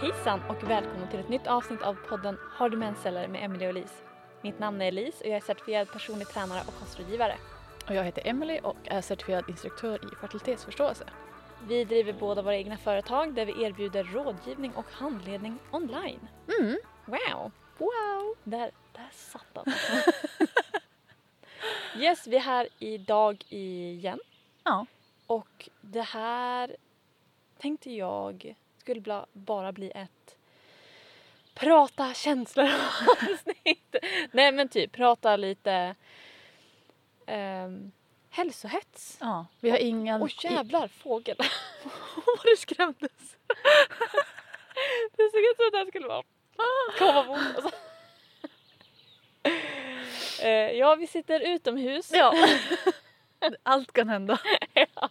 Hejsan och välkommen till ett nytt avsnitt av podden Har du mensceller med Emelie och Elise. Mitt namn är Elise och jag är certifierad personlig tränare och kostrådgivare. Och jag heter Emily och är certifierad instruktör i fertilitetsförståelse. Vi driver båda våra egna företag där vi erbjuder rådgivning och handledning online. Mm. Wow! Wow! Där, där satt den. yes, vi är här idag igen. Ja. Och det här tänkte jag skulle bara bli ett prata känslor avsnitt. Nej men typ prata lite um, hälsohets. ja. Vi har ingen... Åh jävlar, fågel. Vad det skrämdes. det såg ut som att det här skulle vara komma mot oss. Eh, ja, vi sitter utomhus. Ja. Allt kan hända. ja.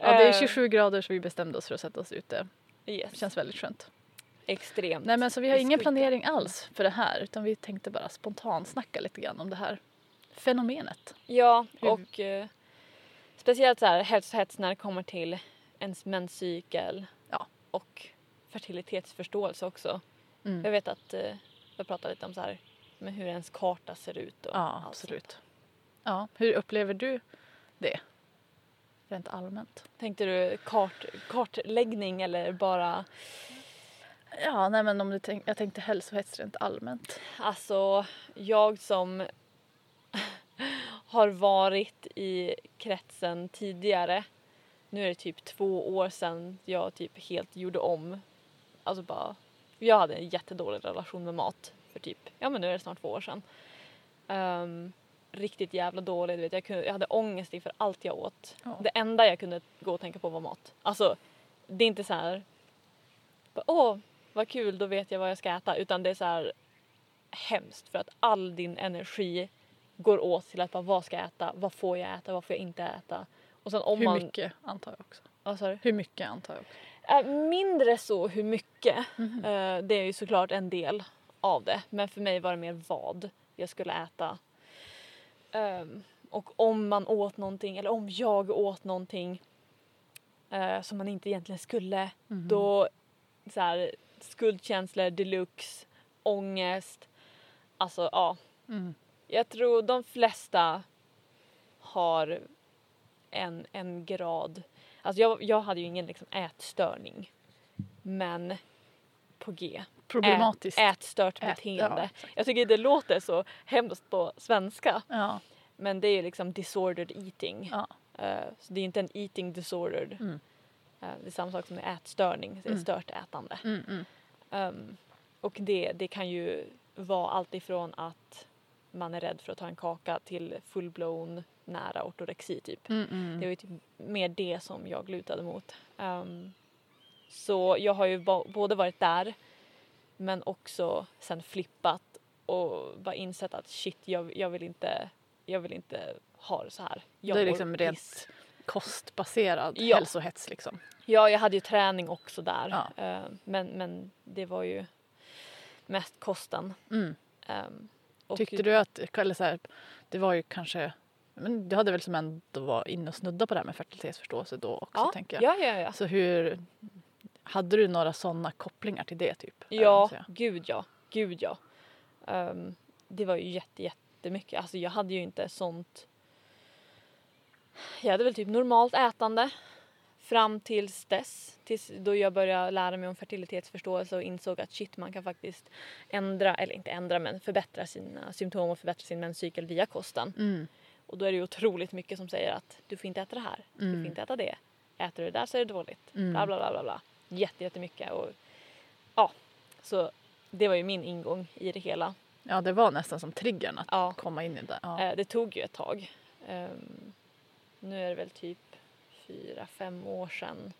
Ja, det är Eh, 27 grader så vi bestämde oss för att sätta oss ute. Det Yes. känns väldigt skönt. Extremt. Nej men så vi har ingen planering alls för det här utan vi tänkte bara spontant snacka lite grann om det här fenomenet. Ja, och eh, speciellt så här hälsohets när det kommer till ens menscykel Ja. och fertilitetsförståelse också. Mm. Jag vet att eh, jag pratade lite om så här med hur ens karta ser ut och Ja, allt absolut. Ja, hur upplever du det? Rent allmänt. Tänkte du kart, kartläggning eller bara Ja, nej men om du tänk, jag tänkte hälsohets rent allmänt. Alltså, jag som har varit i kretsen tidigare. Nu är det typ två år sedan jag typ helt gjorde om. Alltså bara, jag hade en jättedålig relation med mat för typ, ja men nu är det snart två år sedan. Ehm, riktigt jävla dålig, du vet, jag, kunde, jag hade ångest inför allt jag åt. Ja. Det enda jag kunde gå och tänka på var mat. Alltså, det är inte så här, åh vad kul, då vet jag vad jag ska äta. Utan det är så här hemskt för att all din energi går åt till att bara vad ska jag äta, vad får jag äta, vad får jag inte äta. Och sen om Hur man... mycket antar jag också. Sa du? Hur mycket antar jag också. Äh, mindre så hur mycket. Mhm. Eh, det är ju såklart en del av det. Men för mig var det mer vad jag skulle äta. Ehm, och om man åt någonting, eller om jag åt någonting eh, som man inte egentligen skulle, Mhm. då så här, skuldkänslor deluxe, ångest. Alltså ja, Mm. jag tror de flesta har en, en grad. Alltså jag, jag hade ju ingen liksom ätstörning. Men på G. Problematiskt. Ät, ätstört Ät- beteende. ja, exakt. jag tycker det låter så hemskt på svenska. Ja. Men det är liksom disordered eating. ja. Eh, så det är inte en eating disordered. Mm. Eh, det är samma sak som ätstörning. Det är Mm. stört ätande. Mm. Um, och det, det kan ju vara allt ifrån att man är rädd för att ta en kaka till full-blown nära ortorexi typ. Mm, mm. Det var ju typ mer det som jag lutade mot. Um, så jag har ju både varit där men också sen flippat och bara insett att shit jag, jag vill inte jag vill inte ha det så här. Jag Det är liksom rent piss. Kostbaserad Ja. hälsohets liksom. Ja, jag hade ju träning också där. Ja. Eh, men, men det var ju mest kosten. Mm. Och- Tyckte du att, eller så här, det var ju kanske, men du hade väl som ändå var inne och snudda på det här med fertilitetsförståelse då också ja, tänker jag. Ja, ja, ja. Alltså hur, hade du några sådana kopplingar till det typ? Ja, gud ja. Gud ja. Ehm, det var ju jätte, jättemycket. Alltså jag hade ju inte sånt. Jag hade väl typ normalt ätande fram tills dess. Tills då jag började lära mig om fertilitetsförståelse och insåg att shit man kan faktiskt ändra, eller inte ändra men förbättra sina symptom och förbättra sin menscykel via kosten. Mm. Och då är det ju otroligt mycket som säger att du får inte äta det här, du Mm. får inte äta det. Äter du det där så är det dåligt. Mm. Bla bla bla bla bla. Jätte, jättemycket och ja, så det var ju min ingång i det hela. Ja, det var nästan som triggern att Ja. komma in i det. Ja. Eh, det tog ju ett tag. Ehm, nu är det väl typ fyra, fem år sedan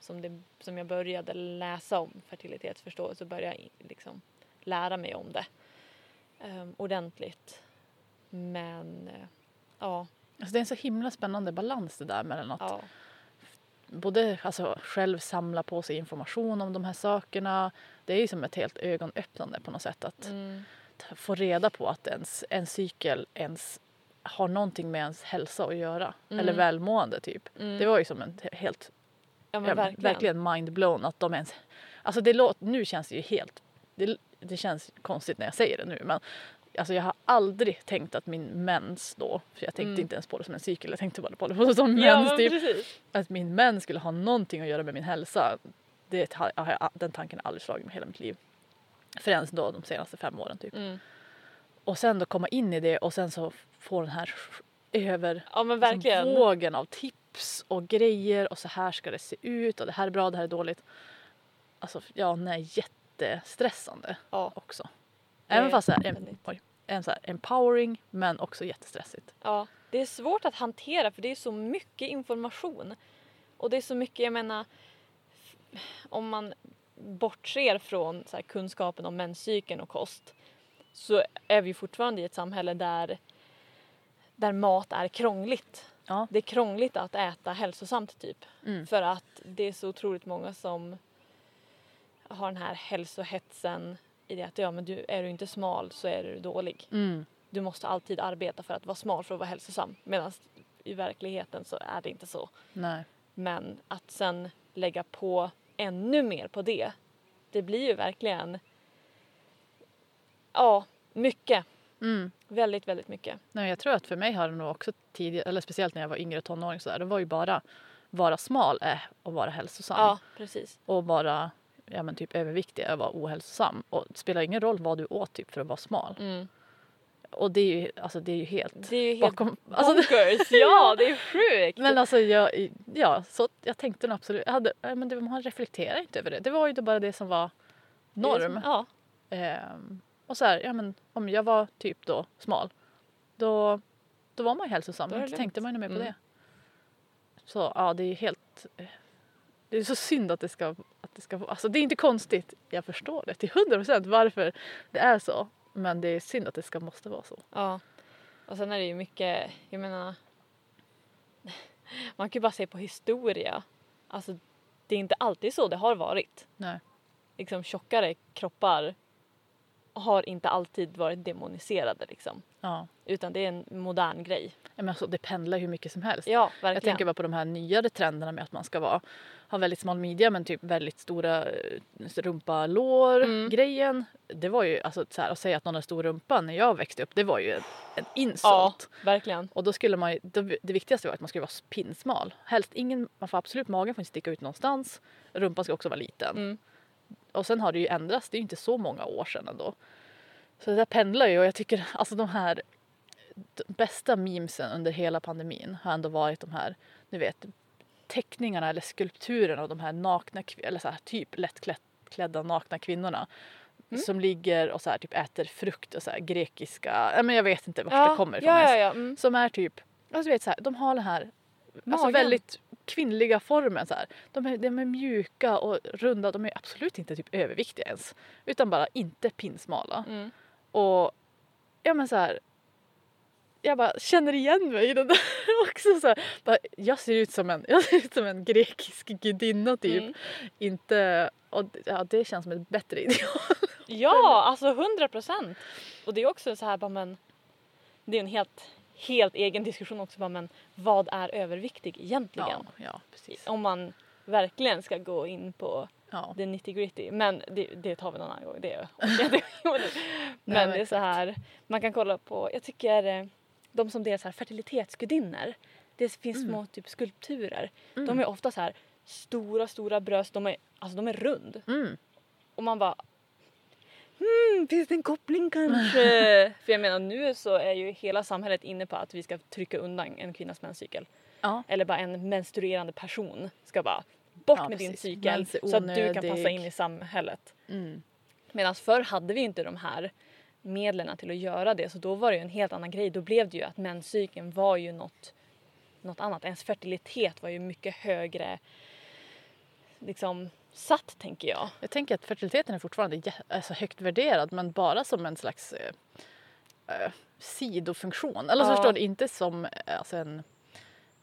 som, det, som jag började läsa om fertilitetsförståelse och började liksom lära mig om det um, ordentligt. Men eh, ja, Alltså, det är en så himla spännande balans det där mellan att ja, både alltså, själv samla på sig information om de här sakerna. Det är ju som ett helt ögonöppnande på något sätt att mm, få reda på att ens, en cykel ens har någonting med ens hälsa att göra. Mm. Eller välmående typ. mm. Det var ju som en he- helt ja, ja, verkligen. verkligen mind-blown att de ens Alltså det låter, nu känns det ju helt, det, det känns konstigt när jag säger det nu men Alltså jag har aldrig tänkt att min mens då, för jag tänkte Mm. inte ens på det som en cykel, jag tänkte bara på det som mens Ja, men typ. precis. Att min mens skulle ha någonting att göra med min hälsa, det har har jag, den tanken har aldrig slagit mig hela mitt liv. Förrän då de senaste fem åren typ. Mm. Och sen då komma in i det och sen så få den här över Ja liksom vågen av tips och grejer och så här ska det se ut och det här är bra, det här är dåligt. Alltså ja, nej, jättestressande Ja. också. Även fast det är en, väldigt. oj, en så empowering men också jättestressigt. Ja, det är svårt att hantera för det är så mycket information. Och det är så mycket, jag menar, om man bortser från så kunskapen om menscykeln och kost så är vi fortfarande i ett samhälle där, där mat är krångligt. Ja. Det är krångligt att äta hälsosamt typ. Mm. För att det är så otroligt många som har den här hälsohetsen i det att ja men du, är du inte smal så är du dålig Mm. du måste alltid arbeta för att vara smal för att vara hälsosam. Medan i verkligheten så är det inte så. Nej. Men att sen lägga på ännu mer på det, det blir ju verkligen ja, mycket. Mm. Väldigt, väldigt mycket. Nej, jag tror att för mig har det nog också tidigare, eller speciellt när jag var yngre tonåring så där, det var ju bara vara smal är att vara hälsosam. Ja, precis. Och vara ja, men typ överviktig att vara ohälsosam. Och det spelar ingen roll vad du åt typ för att vara smal. Mm. Och det är ju, alltså, det är ju helt Det är ju helt bakom... Alltså, bonkers. ja, det är sjukt. men alltså jag, ja, så jag tänkte nog absolut, jag hade, men det, man reflekterar inte över det. Det var ju bara det som var Det norm. som- Ja, Ehm, och så här, ja men om jag var typ då smal, då, då var man ju hälsosam. Då tänkte man ju mer på Mm. det. Så ja, det är helt... Det är så synd att det ska... Att det, ska alltså det är inte konstigt, jag förstår det till hundra procent varför det är så. Men det är synd att det ska måste vara så. ja. Och sen är det ju mycket, jag menar, man kan ju bara se på historia. Alltså, det är inte alltid så det har varit. Nej. liksom tjockare kroppar har inte alltid varit demoniserade liksom. Ja. Utan det är en modern grej. Ja, Men alltså, det pendlar hur mycket som helst. Ja, verkligen. Jag tänker bara på de här nyare trenderna med att man ska vara, ha väldigt smal midja men typ väldigt stora eh, rumpa, lår Mm. grejen. Det var ju alltså så här, att säga att någon har stor rumpa när jag växte upp det var ju en, en insult. Ja, verkligen. Och då skulle man det, det viktigaste var att man skulle vara pinsmal. Helst ingen, man får absolut magen får inte sticka ut någonstans. Rumpan ska också vara liten. Mm. Och sen har det ju ändrats, det är ju inte så många år sedan ändå. Så det där pendlar ju och jag tycker alltså de här de bästa memesen under hela pandemin har ändå varit de här, ni vet, teckningarna eller skulpturerna av de här nakna, eller så här, typ lättklädda nakna kvinnorna. Mm. Som ligger och så här, typ äter frukt och så här, grekiska, men jag vet inte vart ja, det kommer ifrån ja, ja, ja. Mm. Som är typ, alltså du vet så här, de har den här alltså Magen. väldigt kvinnliga formen så här. De är, de är mjuka och runda, de är absolut inte typ överviktiga ens. Utan bara inte pinsmala. Mm. Och ja men så här. Jag bara känner igen mig i det där också. Så här. Bara, jag, ser ut som en, jag ser ut som en grekisk gudinna typ. Mm. Inte, och ja, det känns som ett bättre ideal. Ja, alltså hundra procent. Och det är också så här bara men det är en helt, helt egen diskussion också bara men vad är överviktig egentligen? Ja, ja precis. Om man verkligen ska gå in på Ja. det nitty gritty. Men det, det tar vi någon annan gång. Det men det är så här, man kan kolla på, jag tycker eh, de som delar så här fertilitetsgudinnor. Det finns Mm. små typ skulpturer. Mm. De är ofta så här stora, stora bröst. De är, alltså de är rund. Mm. Och man bara Hmm, finns det en koppling kanske? För jag menar nu så är ju hela samhället inne på att vi ska trycka undan en kvinnas menscykel. Ja. Eller bara en menstruerande person ska bara bort Ja, med din precis. cykel Mens är så att du kan passa in i samhället. Mm. Medan förr hade vi inte de här medlen till att göra det så då var det ju en helt annan grej. Då blev det ju att menscykeln var ju något, något annat. Ens fertilitet var ju mycket högre liksom satt tänker jag. Jag tänker att fertiliteten är fortfarande alltså högt värderad men bara som en slags eh, eh, sidofunktion. Eller så Ja. förstår du, inte som eh, alltså en,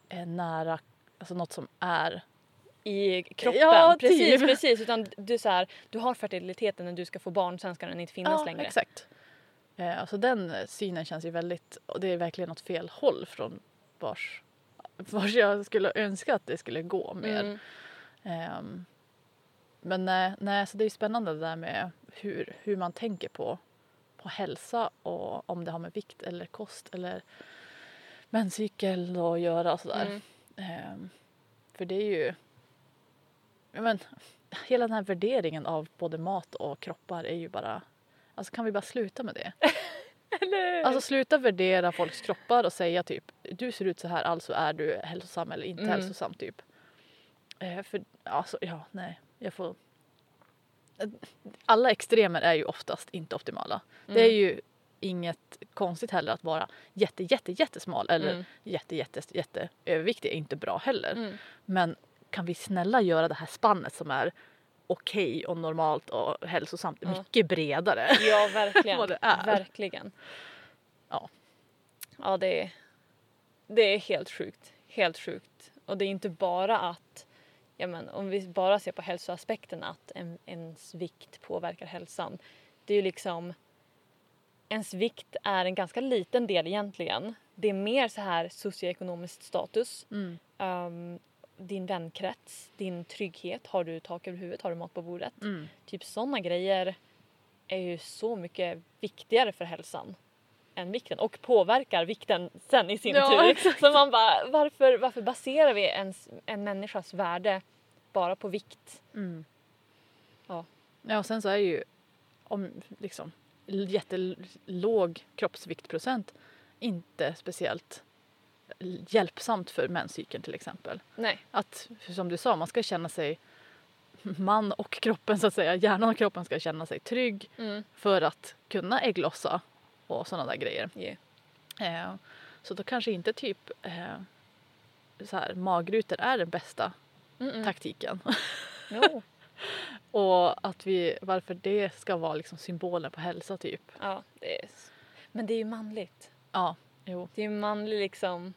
en nära, alltså något som är. i kroppen. Ja, precis, typ. precis. Utan du, så här, du har fertiliteten när du ska få barn, sen ska den inte finnas längre. exakt. Eh, alltså den eh, synen känns ju väldigt, och det är verkligen åt fel håll från vars, vars jag skulle önska att det skulle gå mer. Mm. Ehm, Men nej, nej, så det är spännande det där med hur, hur man tänker på, på hälsa och om det har med vikt eller kost eller menscykel att göra och sådär. Mm. Ehm, för det är ju... Men, hela den här värderingen av både mat och kroppar är ju bara... Alltså kan vi bara sluta med det? Alltså sluta värdera folks kroppar och säga typ du ser ut så här alltså är du hälsosam eller inte Mm. hälsosam typ. Eh, för alltså ja, nej, jag får... Alla extremer är ju oftast inte optimala. Det är Mm. ju inget konstigt heller att vara jätte, jätte, jättesmal eller Mm. jätte, jätte, jätte överviktig är inte bra heller. Mm. Men kan vi snälla göra det här spannet som är okej och normalt och hälsosamt Ja. mycket bredare? Ja, verkligen. vad det är. Verkligen. Ja. Ja, det är, det är helt sjukt. Helt sjukt. Och det är inte bara att, ja men om vi bara ser på hälsoaspekten att en, ens vikt påverkar hälsan. Det är ju liksom, ens vikt är en ganska liten del egentligen. Det är mer så här socioekonomisk status, Mm. ehm, din vänkrets, din trygghet. Har du tak över huvudet? Har du mat på bordet? Mm. Typ sådana grejer är ju så mycket viktigare för hälsan än vikten och påverkar vikten sen i sin Ja, tur. exakt. Så man bara, varför, varför baserar vi ens, en människas värde bara på vikt? Mm. Ja. Ja, och sen så är ju om liksom jättelåg kroppsviktprocent inte speciellt hjälpsamt för menscykeln till exempel. Nej. Att, som du sa, man ska känna sig man och kroppen så att säga, hjärnan och kroppen ska känna sig trygg Mm. för att kunna ägglossa och sådana där grejer. Yeah. Eh, så då kanske inte typ eh, så här, magrutor är den bästa Mm-mm. taktiken. Jo. Och att vi, varför det ska vara liksom symbolen på hälsa typ. Ja, det är... Men det är ju manligt. Ja, jo. Det är ju manlig liksom,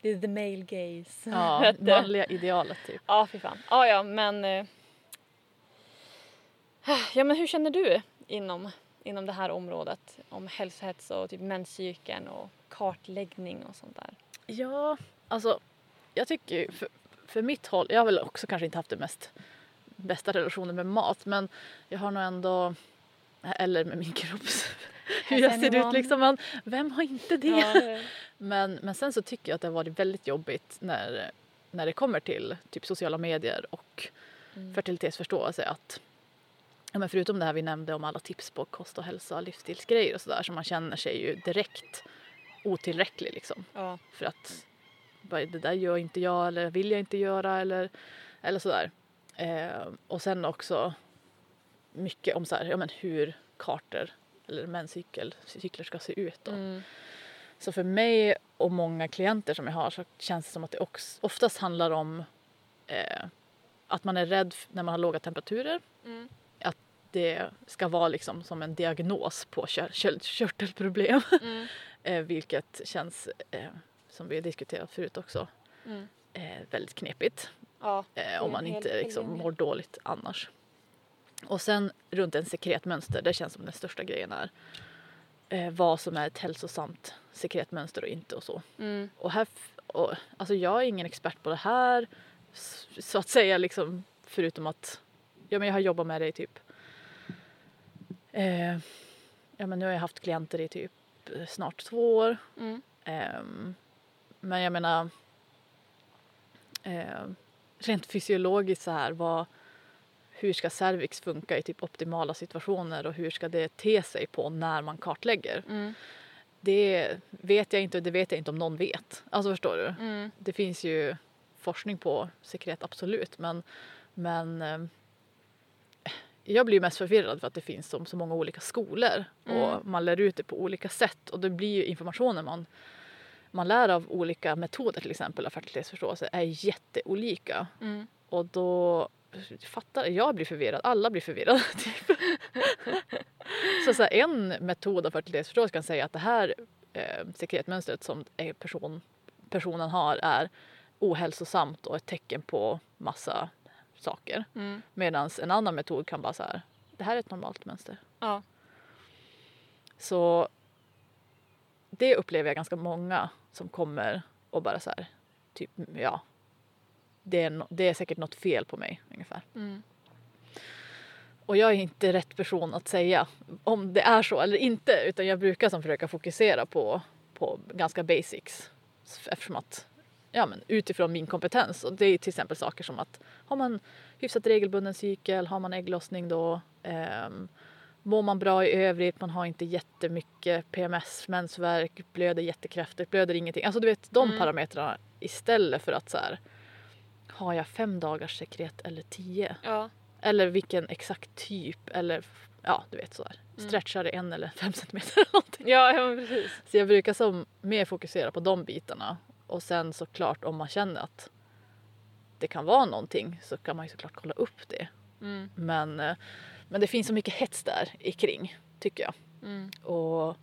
det är the male gaze. Ja, manliga idealet typ. Ja, fy fan. Ja, ja, men... eh, Ja, men hur känner du inom, inom det här området? Om hälsohets och typ menscykeln och kartläggning och sånt där. Ja, alltså jag tycker för, för mitt håll, jag har väl också kanske inte haft det mest bästa relationen med mat men jag har nog ändå, eller med min kropp, hur jag ser ut liksom. Men vem har inte det? Ja, det... Men, men sen så tycker jag att det har varit väldigt jobbigt när, när det kommer till typ sociala medier och Mm. fertilitetsförståelse att ja, men förutom det här vi nämnde om alla tips på kost och hälsa, livsstilsgrejer och sådär så man känner sig ju direkt otillräcklig liksom. ja. För att det där gör inte jag eller vill jag inte göra eller, eller sådär. Eh, och sen också mycket om så här, ja, men hur kartor eller menscykel, cykler ska se ut. Då. Mm. Så för mig och många klienter som jag har så känns det som att det också, oftast handlar om eh, att man är rädd när man har låga temperaturer. Mm. Det ska vara liksom som en diagnos på kör, kör, körtelproblem. Mm. eh, vilket känns, eh, som vi har diskuterat förut också, Mm. eh, väldigt knepigt. Ja. Eh, om man inte hel- liksom hel mår dåligt annars. Och sen runt en sekretmönster, det känns som den största grejen är eh, vad som är ett hälsosamt sekretmönster och inte och så. Mm. Och här, och, alltså jag är ingen expert på det här så att säga liksom förutom att ja, men jag har jobbat med det i typ eh, ja men nu har jag haft klienter i typ eh, snart två år Mm. Ehm, men jag menar ehm, rent fysiologiskt så här vad, hur ska cervix funka i typ optimala situationer och hur ska det te sig på när man kartlägger? Mm. Det vet jag inte och det vet jag inte om någon vet. Alltså förstår du? Mm. Det finns ju forskning på sekret absolut men, men ehm, jag blir mest förvirrad för att det finns så, så många olika skolor och Mm. man lär ut det på olika sätt och det blir ju informationen man, man lär av olika metoder till exempel av fertilitetsförståelse är jätteolika Mm. och då fattar jag blir förvirrad, alla blir förvirrade. Typ. så, så här, en metod av fertilitetsförståelse kan säga att det här eh, sekretmönstret som person, personen har är ohälsosamt och ett tecken på massa saker. Mm. Medan en annan metod kan bara så här, det här är ett normalt mönster. Ja. Så det upplever jag ganska många som kommer och bara så här, typ ja, det är, no- det är säkert något fel på mig ungefär. Mm. Och jag är inte rätt person att säga om det är så eller inte utan jag brukar som försöka fokusera på, på ganska basics eftersom att ja, men utifrån min kompetens och det är till exempel saker som att har man hyfsat regelbunden cykel, har man ägglossning då, um, mår man bra i övrigt, man har inte jättemycket PMS, mensvärk, blöder jättekraftigt, blöder ingenting. Alltså du vet de Mm. parametrarna istället för att så här har jag fem dagars sekret eller tio? Ja. Eller vilken exakt typ eller ja du vet sådär. Mm. Stretchar det en eller fem centimeter eller någonting. Ja, ja precis. Så jag brukar som mer fokusera på de bitarna och sen såklart om man känner att det kan vara någonting så kan man ju såklart kolla upp det. Mm. Men, eh, men det finns så mycket hets där i kring tycker jag. Mm. Och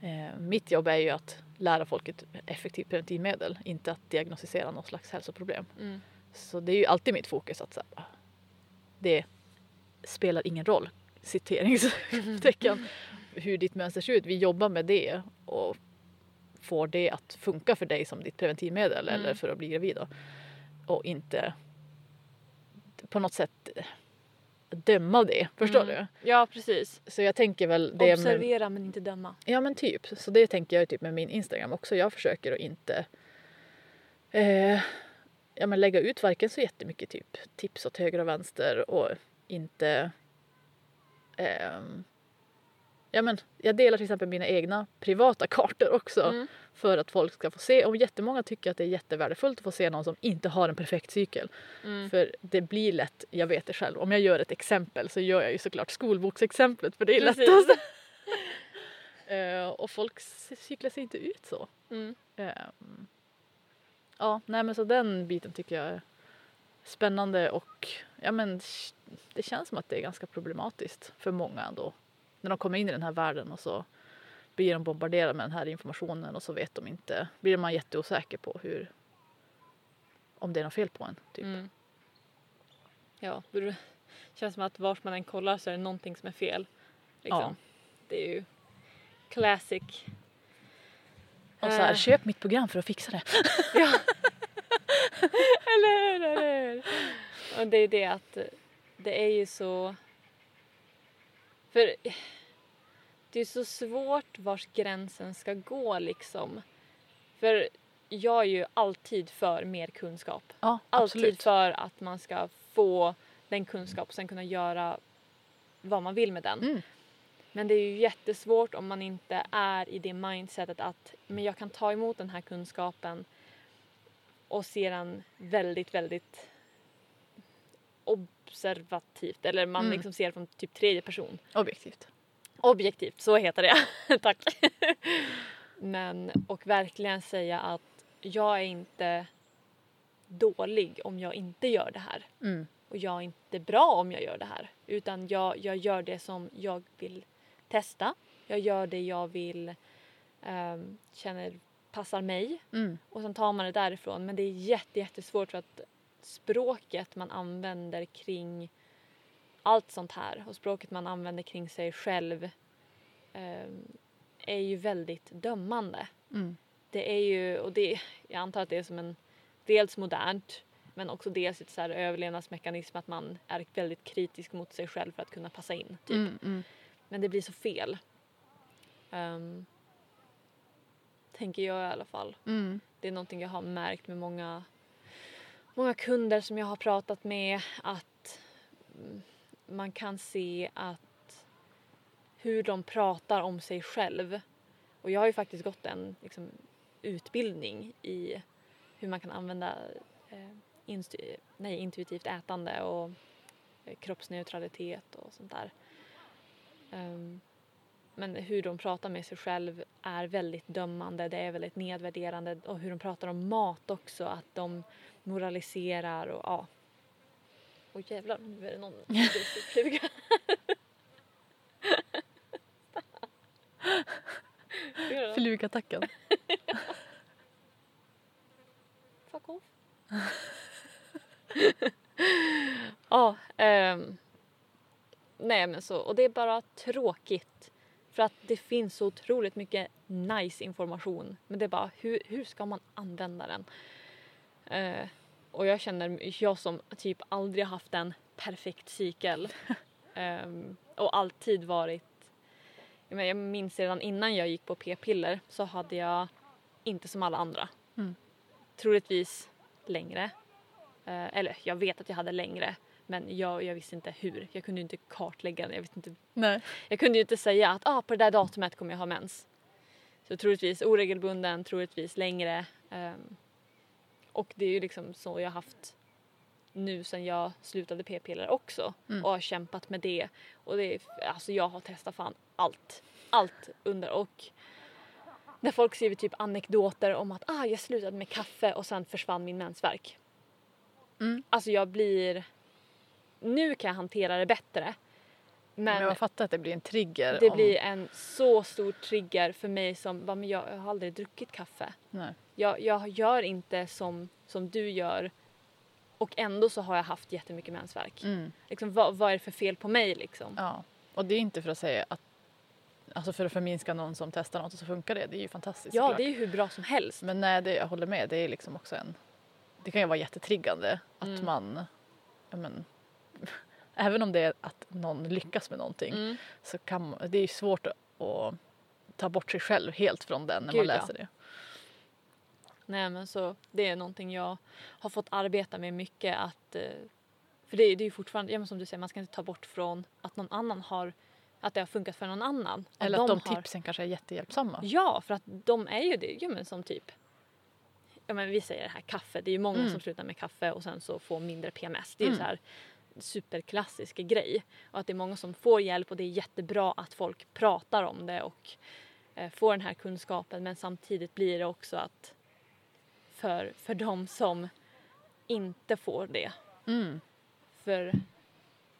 eh, mitt jobb är ju att lära folk ett effektivt preventivmedel, inte att diagnostisera något slags hälsoproblem. Mm. Så det är ju alltid mitt fokus att så här, det spelar ingen roll, citeringstecken, hur ditt mönster ser ut. Vi jobbar med det och får det att funka för dig som ditt preventivmedel Mm. eller för att bli gravid. Då. Och inte på något sätt döma det, förstår Mm. du? Ja, precis. Så jag tänker väl det med, Observera men inte döma. Ja men typ, så det tänker jag typ med min Instagram också. Jag försöker att inte eh, ja, men lägga ut varken så jättemycket typ tips åt höger och vänster och inte ehm, Ja men jag delar till exempel mina egna privata kartor också Mm. för att folk ska få se. Och jättemånga tycker att det är jättevärdefullt att få se någon som inte har en perfekt cykel. Mm. För det blir lätt, jag vet det själv, om jag gör ett exempel så gör jag ju såklart skolboksexemplet för det är Precis. lättast. Eh, och folk cyklar sig inte ut så. Mm. Ehm, ja, nej men så den biten tycker jag är spännande och ja men det känns som att det är ganska problematiskt för många ändå. När de kommer in i den här världen och så blir de bombarderade med den här informationen och så vet de inte, blir man jätteosäker på hur om det är något fel på en. Typ. Mm. Ja, det känns som att vart man än kollar så är det någonting som är fel. Liksom. Ja. Det är ju classic. Och så här, Eh. köp mitt program för att fixa det. Ja. eller hur, eller hur? Och det är det att det är ju så... För det är så svårt vars gränsen ska gå liksom. För jag är ju alltid för mer kunskap. Ja, Alltid för att man ska få den kunskap och sen kunna göra vad man vill med den. Mm. Men det är ju jättesvårt om man inte är i det mindsetet att men jag kan ta emot den här kunskapen och se den väldigt, väldigt observativt. Eller man Mm. liksom ser från typ tredje person. Objektivt. Objektivt, så heter det. Tack. Men, och verkligen säga att jag är inte dålig om jag inte gör det här. Mm. Och jag är inte bra om jag gör det här. Utan jag, jag gör det som jag vill testa. Jag gör det jag vill um, känner passar mig. Mm. Och sen tar man det därifrån. Men det är jätte, jättesvårt för att språket man använder kring allt sånt här och språket man använder kring sig själv ehm, är ju väldigt dömande. Mm. Det är ju, och det, jag antar att det är som en dels modernt men också dels ett så här överlevnadsmekanism att man är väldigt kritisk mot sig själv för att kunna passa in. Typ. Mm. Mm. Men det blir så fel. Ehm, tänker jag i alla fall. Mm. Det är någonting jag har märkt med många, många kunder som jag har pratat med att mm, man kan se att hur de pratar om sig själv. Och jag har ju faktiskt gått en liksom, utbildning i hur man kan använda eh, instu- nej, intuitivt ätande och eh, kroppsneutralitet och sånt där. Um, men hur de pratar med sig själv är väldigt dömande, det är väldigt nedvärderande och hur de pratar om mat också, att de moraliserar och ja. Åh jävlar, nu är det någon fluga. Flugattacken. Fuck off. ja, ehm, nej men så, och det är bara tråkigt. För att det finns så otroligt mycket nice information. Men det är bara, hur, hur ska man använda den? Eh, och jag känner, jag som typ aldrig haft en perfekt cykel. Ehm, och alltid varit... Jag, menar, jag minns redan innan jag gick på p-piller så hade jag inte som alla andra. Mm. Troligtvis längre. Eh, eller jag vet att jag hade längre men jag, jag visste inte hur. Jag kunde ju inte kartlägga det. Jag, visste inte, Nej. jag kunde ju inte säga att ah, på det där datumet kommer jag ha mens. Så troligtvis oregelbunden, troligtvis längre. Ehm, och det är ju liksom så jag har haft nu sen jag slutade p-piller också Mm. och har kämpat med det. Och det är, alltså jag har testat fan allt. Allt under och när folk skriver typ anekdoter om att ah, jag slutade med kaffe och sen försvann min mensvärk. Mm. Alltså jag blir... Nu kan jag hantera det bättre. Men Men jag fattar att det blir en trigger. det om... blir en så stor trigger för mig som bara, men jag, jag har aldrig druckit kaffe. Nej. Jag, jag gör inte som, som du gör och ändå så har jag haft jättemycket mensvärk. Mm. Liksom, vad, vad är det för fel på mig liksom? Ja. Och det är inte för att säga att Alltså för att förminska någon som testar något och så funkar det. Det är ju fantastiskt Ja, såklart. det är ju hur bra som helst. Men nej, det, jag håller med. Det är liksom också en... Det kan ju vara jättetriggande att Mm. man... Ja, men, även om det är att någon lyckas med någonting Mm. så kan man, det är ju svårt att, ta bort sig själv helt från den när man Gud, ja. läser det. Nej men så det är någonting jag har fått arbeta med mycket att eh, för det, är- det är ju fortfarande, ja, men som du säger, man ska inte ta bort från att någon annan har att det har funkat för någon annan. Eller att de har, tipsen kanske är jättehjälpsamma. Ja, för att de är ju det. Jo, men som typ ja, men vi säger det här kaffe. Det är ju många Mm. som slutar med kaffe och sen så får mindre PMS. Det är Mm. så här superklassisk grej. Och att det är många som får hjälp och det är jättebra att folk pratar om det och eh, får den här kunskapen. Men samtidigt blir det också att för, för de som inte får det. Mm. För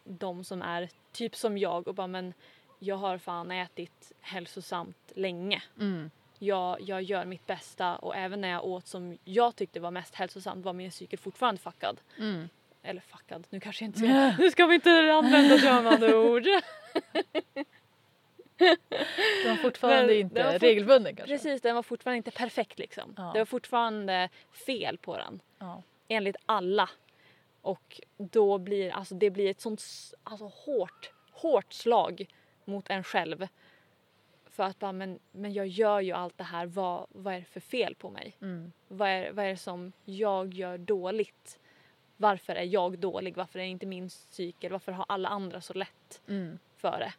de som är typ som jag och bara men jag har fan ätit hälsosamt länge Mm. jag, jag gör mitt bästa och även när jag åt som jag tyckte var mest hälsosamt var min cykel fortfarande fuckad. Mm. Eller fuckad, nu kanske jag inte ska, nu ska vi inte använda dömande ord. De var fortfarande Men inte det var fort- regelbunden kanske. Precis, den var fortfarande inte perfekt liksom. Ja. Det var fortfarande fel på den. Ja. Enligt alla. Och då blir alltså det blir ett sånt alltså, hårt, hårt slag mot en själv. För att bara, men, men jag gör ju allt det här, vad, vad är det för fel på mig? Mm. Vad är, vad är det som jag gör dåligt? Varför är jag dålig? Varför är inte min cykel? Varför har alla andra så lätt Mm. för det?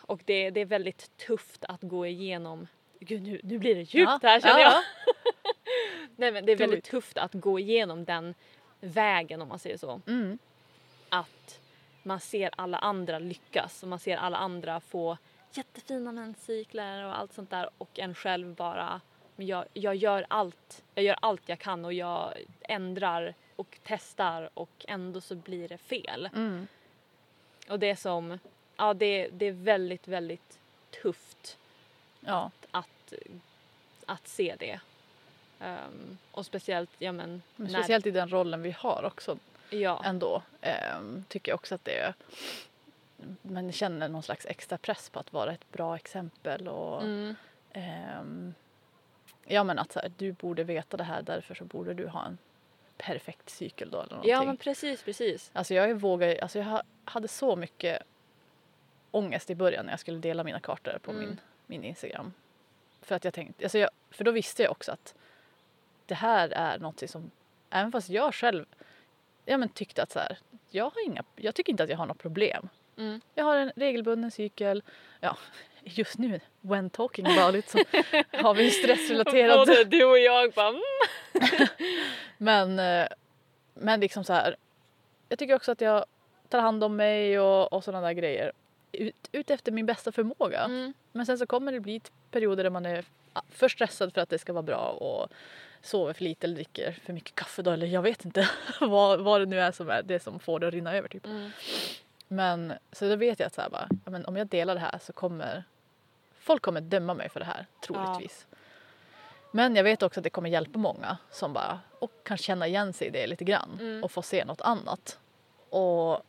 Och det, det är väldigt tufft att gå igenom. Gud, nu, nu blir det djupt Ja, här känner ja, jag. Nej, men det är väldigt tufft att gå igenom den vägen om man säger så. Mm. Att man ser alla andra lyckas och man ser alla andra få jättefina menscykler och allt sånt där och en själv bara men jag, jag gör allt. Jag gör allt jag kan och jag ändrar och testar och ändå så blir det fel. Mm. Och det är som, ja det, det är väldigt, väldigt tufft Ja. att, att se det. Ehm, och speciellt, ja men, Men när- speciellt i den rollen vi har också ja, ändå. ehm, tycker jag också att det är man känner någon slags extra press på att vara ett bra exempel och mm, ehm, ja men att så här, du borde veta det här därför så borde du ha en perfekt cykel då eller någonting. ja men precis, precis. Alltså jag vågar, alltså jag ha- hade så mycket ångest i början när jag skulle dela mina kartor på Mm. min, min Instagram. För att jag tänkte, alltså jag, för då visste jag också att det här är något som, även fast jag själv ja, men tyckte att så här, jag, har inga, jag tycker inte att jag har något problem. Mm. Jag har en regelbunden cykel. Ja, just nu, when talking about it, så har vi stressrelaterad Både du och jag bara mm. Men, eh, men liksom så här. Jag tycker också att jag tar hand om mig och, och sådana där grejer. Ut, ut efter min bästa förmåga. Mm. Men sen så kommer det bli perioder där man är för stressad för att det ska vara bra och sover för lite eller dricker för mycket kaffe då eller jag vet inte vad, vad det nu är som är det som får det att rinna över typ. Mm. Men så då vet jag att så här bara, ja, men om jag delar det här så kommer folk kommer döma mig för det här troligtvis. Men jag vet också att det kommer hjälpa många som bara och kan känna igen sig i det lite grann Mm. och få se något annat. Och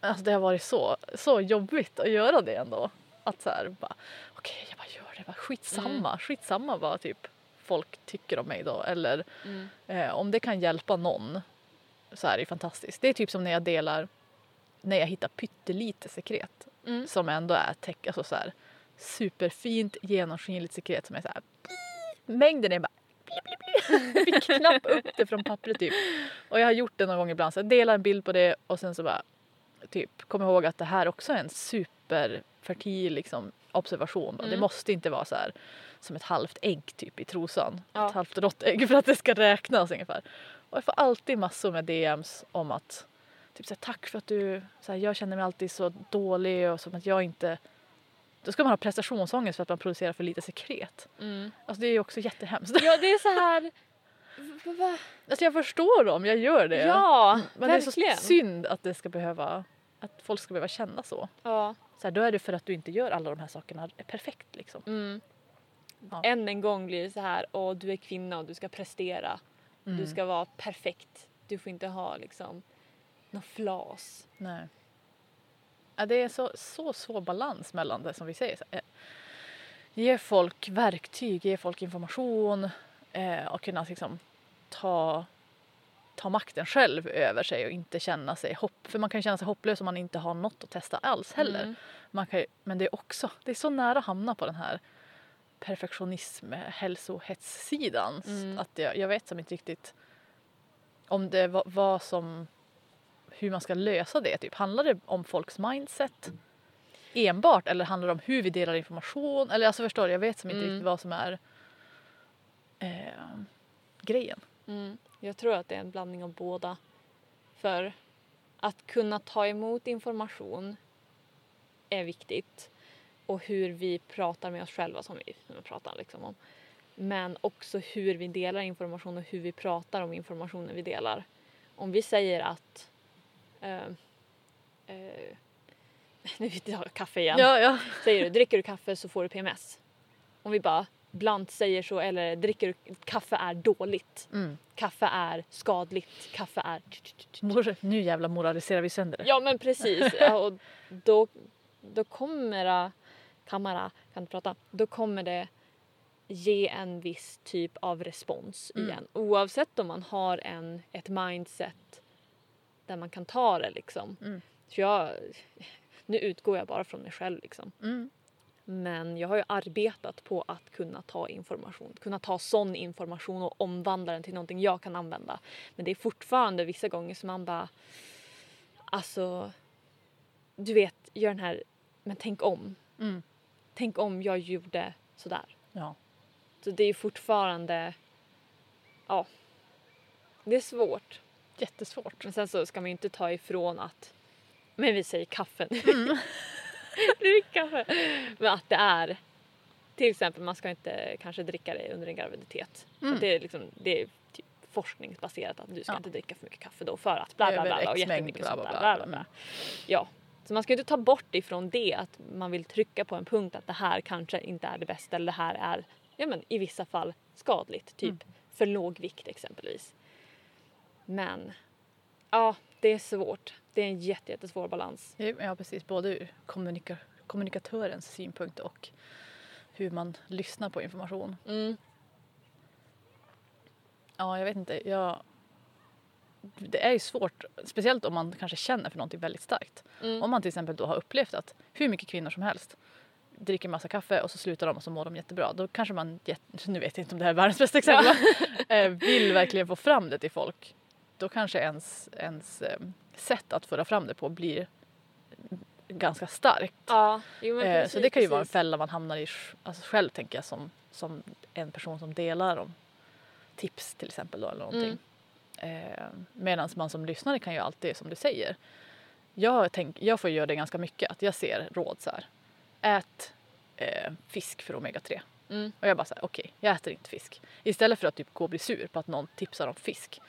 alltså det har varit så, så jobbigt att göra det ändå. Att så här bara okej jag bara gör det, bara skitsamma, Mm. skitsamma vad typ folk tycker om mig då eller Mm. Eh, om det kan hjälpa någon så är det fantastiskt. Det är typ som när jag delar när jag hittar pyttelite sekret Mm. som ändå är täck, alltså så här, superfint genomskinligt sekret som är så här, mängden är bara fick knappt upp det från pappret typ. Och jag har gjort det någon gång ibland så jag delar en bild på det och sen så bara typ kom ihåg att det här också är en superfertil liksom, observation. Bara. Det Mm. måste inte vara så här som ett halvt ägg typ i trosan. Ja. Ett halvt rått ägg för att det ska räknas ungefär. Och jag får alltid massor med DMs om att typ så här, tack för att du, så här, jag känner mig alltid så dålig och som att jag inte då ska man ha prestationsångest för att man producerar för lite sekret. Mm. Alltså det är ju också jättehemskt. Ja, det är så här... Alltså jag förstår dem, jag gör det. Ja, Men det är verkligen. så synd att det ska behöva, att folk ska behöva känna så. Ja. så här, då är det för att du inte gör alla de här sakerna perfekt liksom. Mm. Ja. Än en gång blir det så här, åh du är kvinna och du ska prestera. Du Mm. ska vara perfekt. Du får inte ha liksom någon flas. Nej. Ja, det är så, så svår balans mellan det som vi säger. Eh, ge folk verktyg, ge folk information eh, och kunna liksom ta, ta makten själv över sig och inte känna sig hopp... För man kan känna sig hopplös om man inte har något att testa alls heller. Mm. Man kan, men det är också, det är så nära att hamna på den här perfektionism, hälsohetssidan. Mm. Att jag, jag vet som inte riktigt om det var, var som hur man ska lösa det. Typ. Handlar det om folks mindset enbart eller handlar det om hur vi delar information? Eller alltså förstår du, jag vet som inte Mm. riktigt vad som är eh, grejen. Mm. Jag tror att det är en blandning av båda. För att kunna ta emot information är viktigt. Och hur vi pratar med oss själva som vi pratar liksom om. Men också hur vi delar information och hur vi pratar om informationen vi delar. Om vi säger att eh, eh, nu vet jag kaffe igen. Ja, ja. Säger du dricker du kaffe så får du PMS. Om vi bara blant säger så eller dricker kaffe är dåligt. Mm. Kaffe är skadligt. Kaffe är... Mor, nu jävla moraliserar vi sönder det. Ja men precis. Och då, då kommer det... Kamera, kan du prata? Då kommer det ge en viss typ av respons Mm. igen. Oavsett om man har en, ett mindset där man kan ta det liksom. Mm. Så jag, nu utgår jag bara från mig själv liksom. Mm. Men jag har ju arbetat på att kunna ta information, kunna ta sån information och omvandla den till någonting jag kan använda. Men det är fortfarande vissa gånger som man bara, alltså, du vet, gör den här, men tänk om. Mm. Tänk om jag gjorde sådär. Ja. Så det är fortfarande, ja, det är svårt. Jättesvårt. Men sen så ska man ju inte ta ifrån att, men vi säger kaffe nu. Mm. Drick kaffe. Men att det är, till exempel man ska inte kanske dricka det under en graviditet. Mm. Det, är liksom, det är typ forskningsbaserat att du ska Ja. inte dricka för mycket kaffe då för att bla bla Över bla, och jättemycket bla, sånt bla, där. bla, Bla, bla, bla. bla. Ja. Så man ska ju inte ta bort ifrån det att man vill trycka på en punkt att det här kanske inte är det bästa eller det här är ja, men i vissa fall skadligt. Typ Mm. för låg vikt exempelvis. Men ja, det är svårt. Det är en jätte, jättesvår balans. Ja precis, både ur kommunika- kommunikatörens synpunkt och hur man lyssnar på information. Mm. Ja, jag vet inte. Jag... Det är ju svårt, speciellt om man kanske känner för någonting väldigt starkt. Mm. Om man till exempel då har upplevt att hur mycket kvinnor som helst dricker massa kaffe och så slutar de och så mår de jättebra. Då kanske man, nu vet jag inte om det här är världens bästa exempel, eh, vill verkligen få fram det till folk. Då kanske ens, ens eh, sätt att föra fram det på blir ganska starkt. Ja, jo, Eh, precis, så det kan ju vara en precis. fälla man hamnar i alltså själv tänker jag som, som en person som delar om tips till exempel då, eller någonting. Eh, Medan man som lyssnare kan ju alltid som du säger. Jag, tänk, jag får göra det ganska mycket att jag ser råd så här. Ät eh, fisk för omega-3. Mm. Och jag bara såhär, okej, jag äter inte fisk. Istället för att typ gå och bli sur på att någon tipsar om fisk.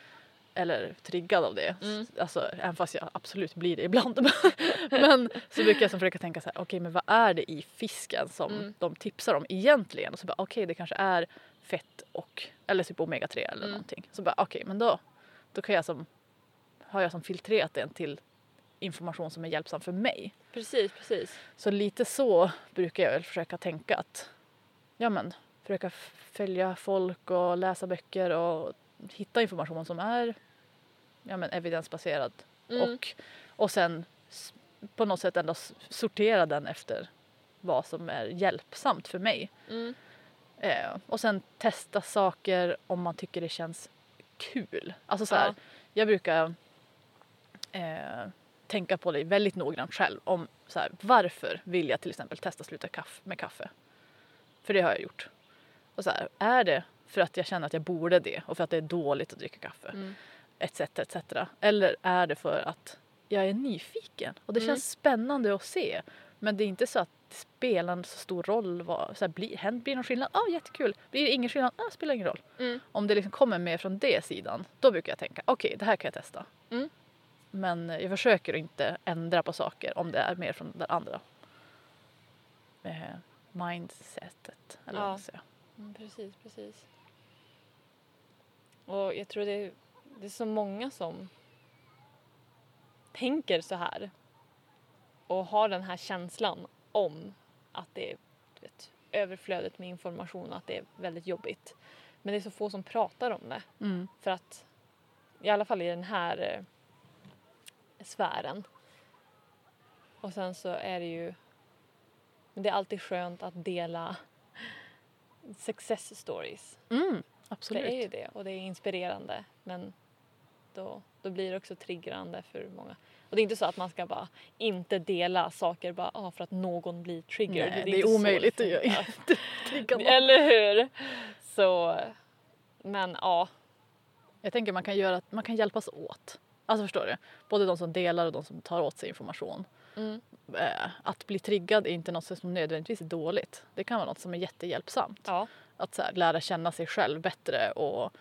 Eller triggad av det. Mm. Alltså, även fast jag absolut blir det ibland. men så brukar jag som försöka tänka så här, okej men vad är det i fisken som Mm. de tipsar om egentligen? Och så bara, okej det kanske är fett och, eller typ omega-3 eller Mm. någonting. Så bara, okej men då, då kan jag som, har jag som filtrerat den till information som är hjälpsam för mig. Precis, precis. Så lite så brukar jag väl försöka tänka att ja men försöka följa folk och läsa böcker och hitta information som är ja men evidensbaserad Mm. och, och sen på något sätt ändå sortera den efter vad som är hjälpsamt för mig. Mm. Eh, och sen testa saker om man tycker det känns kul. Alltså så här, Ja. jag brukar eh, tänka på det väldigt noggrant själv om så här, varför vill jag till exempel testa sluta kaff- med kaffe? För det har jag gjort. Och så här, är det för att jag känner att jag borde det och för att det är dåligt att dricka kaffe? Mm. Etc, etc. Eller är det för att jag är nyfiken och det Mm. känns spännande att se. Men det är inte så att det spelar en så stor roll. Vad, så här, blir, blir det någon skillnad? Ja, jättekul. Blir det ingen skillnad? Ja, spelar ingen roll. Mm. Om det liksom kommer mer från det sidan, då brukar jag tänka okej, det här kan jag testa. Mm. Men jag försöker inte ändra på saker om det är mer från det andra. Eh, mindsetet, eller vad Ja. man säger. Mm, precis, precis. Och jag tror det det är så många som tänker så här och har den här känslan om att det är vet, överflödet med information och att det är väldigt jobbigt. Men det är så få som pratar om det. Mm. För att, i alla fall i den här eh, sfären. Och sen så är det ju, men det är alltid skönt att dela success stories. Mm, absolut. Det är ju det och det är inspirerande men då, då blir det också triggrande för många. Och det är inte så att man ska bara inte dela saker bara ah, för att någon blir triggered. Nej, det är så omöjligt att göra. Eller hur? Så, men ja. Jag tänker man kan, göra, man kan hjälpas åt. Alltså förstår du? Både de som delar och de som tar åt sig information. Mm. Eh, Att bli triggad är inte något som nödvändigtvis är dåligt. Det kan vara något som är jättehjälpsamt. Ja. Att här, lära känna sig själv bättre och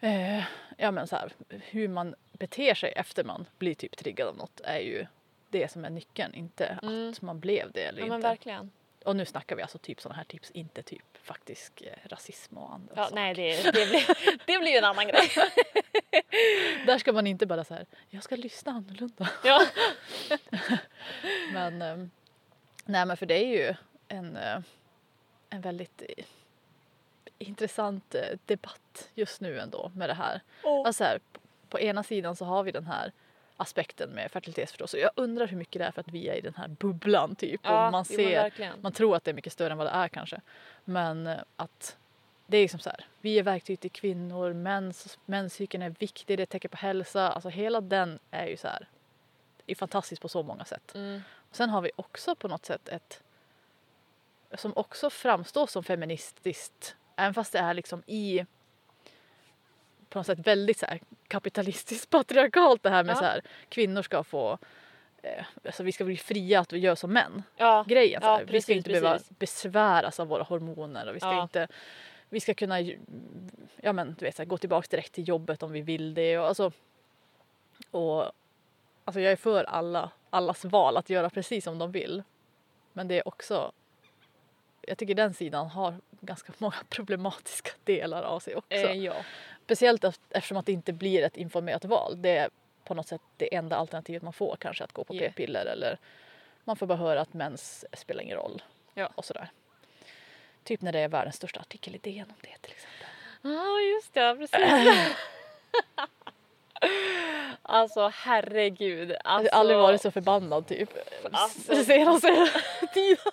eh, ja, men så här, hur man beter sig efter man blir typ triggad av något är ju det som är nyckeln, inte Mm. att man blev det eller ja inte. verkligen. Och nu snackar vi alltså typ sådana här tips, inte typ faktisk eh, rasism och andra Ja, saker. nej det, det, blir, det blir ju en annan grej. Där ska man inte bara så här, jag ska lyssna annorlunda. Ja. Men, ehm, nej men för det är ju en, eh, en väldigt eh, intressant eh, debatt just nu ändå med det här. Och, Alltså här, på ena sidan så har vi den här aspekten med fertilitetsförståelse. Jag undrar hur mycket det är för att vi är i den här bubblan typ. ja, och man ser, man tror att det är mycket större än vad det är kanske. Men eh, att det är liksom så här, vi är verktyg till kvinnor, mens, menscykeln är viktig, det tecken på hälsa. Alltså hela den är ju så här, är fantastisk på så många sätt. Mm. Sen har vi också på något sätt ett som också framstår som feministiskt även fast det är liksom i på något sätt väldigt så här kapitalistiskt patriarkalt det här med Ja. så här kvinnor ska få eh, alltså vi ska bli fria att vi gör som män Ja, grejen. så Ja, här. vi ska precis, inte behöva precis. besväras av våra hormoner och vi ska inte vi ska kunna ja, men, du vet, så här, gå tillbaka direkt till jobbet om vi vill det. Och, alltså, och, alltså, jag är för alla, allas val att göra precis som de vill. Men det är också, jag tycker den sidan har ganska många problematiska delar av sig också. eh, ja. Speciellt eft- eftersom att det inte blir ett informerat val. Det är på något sätt det enda alternativet man får kanske att gå på Yeah. p-piller eller man får bara höra att mens spelar ingen roll. Ja. Och sådär. Typ när det är världens största artikel i DN om det till exempel. Ja, just det. Precis. alltså, herregud. Jag Alltså, har aldrig varit så förbannad typ. Alltså. Alltså. Senaste tiden.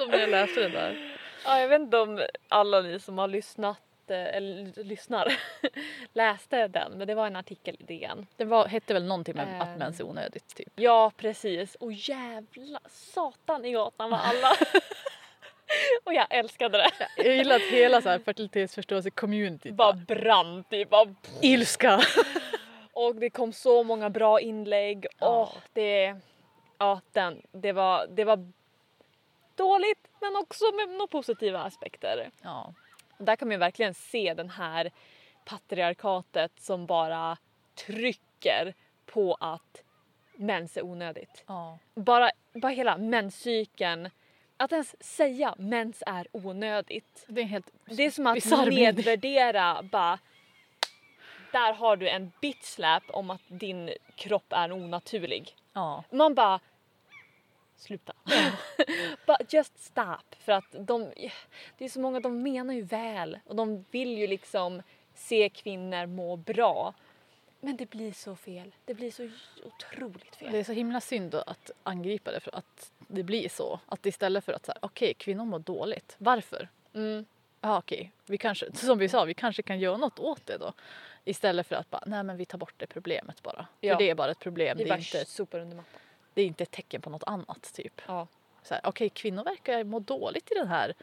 Som när jag läste det där. Ja, jag vet inte om alla ni som har lyssnat eh, eller lyssnar läste den, men det var en artikel i DN. Det var, hette väl någonting med Ehm. att mens är onödigt typ. Ja, precis. Och jävla satan i gatan var alla. och jag älskade det. Jag gillar att hela så här fertilitetsförståelse-communityt Bara brann typ. Bara ilska. Och det kom så många bra inlägg. Ja. Åh, det, ja, den, det, var, det var dåligt men också med några positiva aspekter. Ja. Där kan man ju verkligen se den här patriarkatet som bara trycker på att mens är onödigt. ja. Bara, bara hela menscykeln, att ens säga mens är onödigt. Det är helt Det är som att nedvärdera bara där har du en bitch slap om att din kropp är onaturlig. Ja. Man bara sluta. bara just stop för att de det är så många de menar ju väl och de vill ju liksom se kvinnor må bra. Men det blir så fel. Det blir så otroligt fel. Det är så himla synd att angripa det för att det blir så. Att istället för att säga okej kvinnor mår dåligt. Varför? Mm. Ja okej, vi kanske, som vi sa, vi kanske kan göra något åt det då. Istället för att bara, nej men vi tar bort det problemet bara. Ja. För det är bara ett problem, Vi det är, bara inte, sopar under mattan. Det är inte ett tecken på något annat typ. Ja. Så här, okej kvinnor verkar må dåligt i den här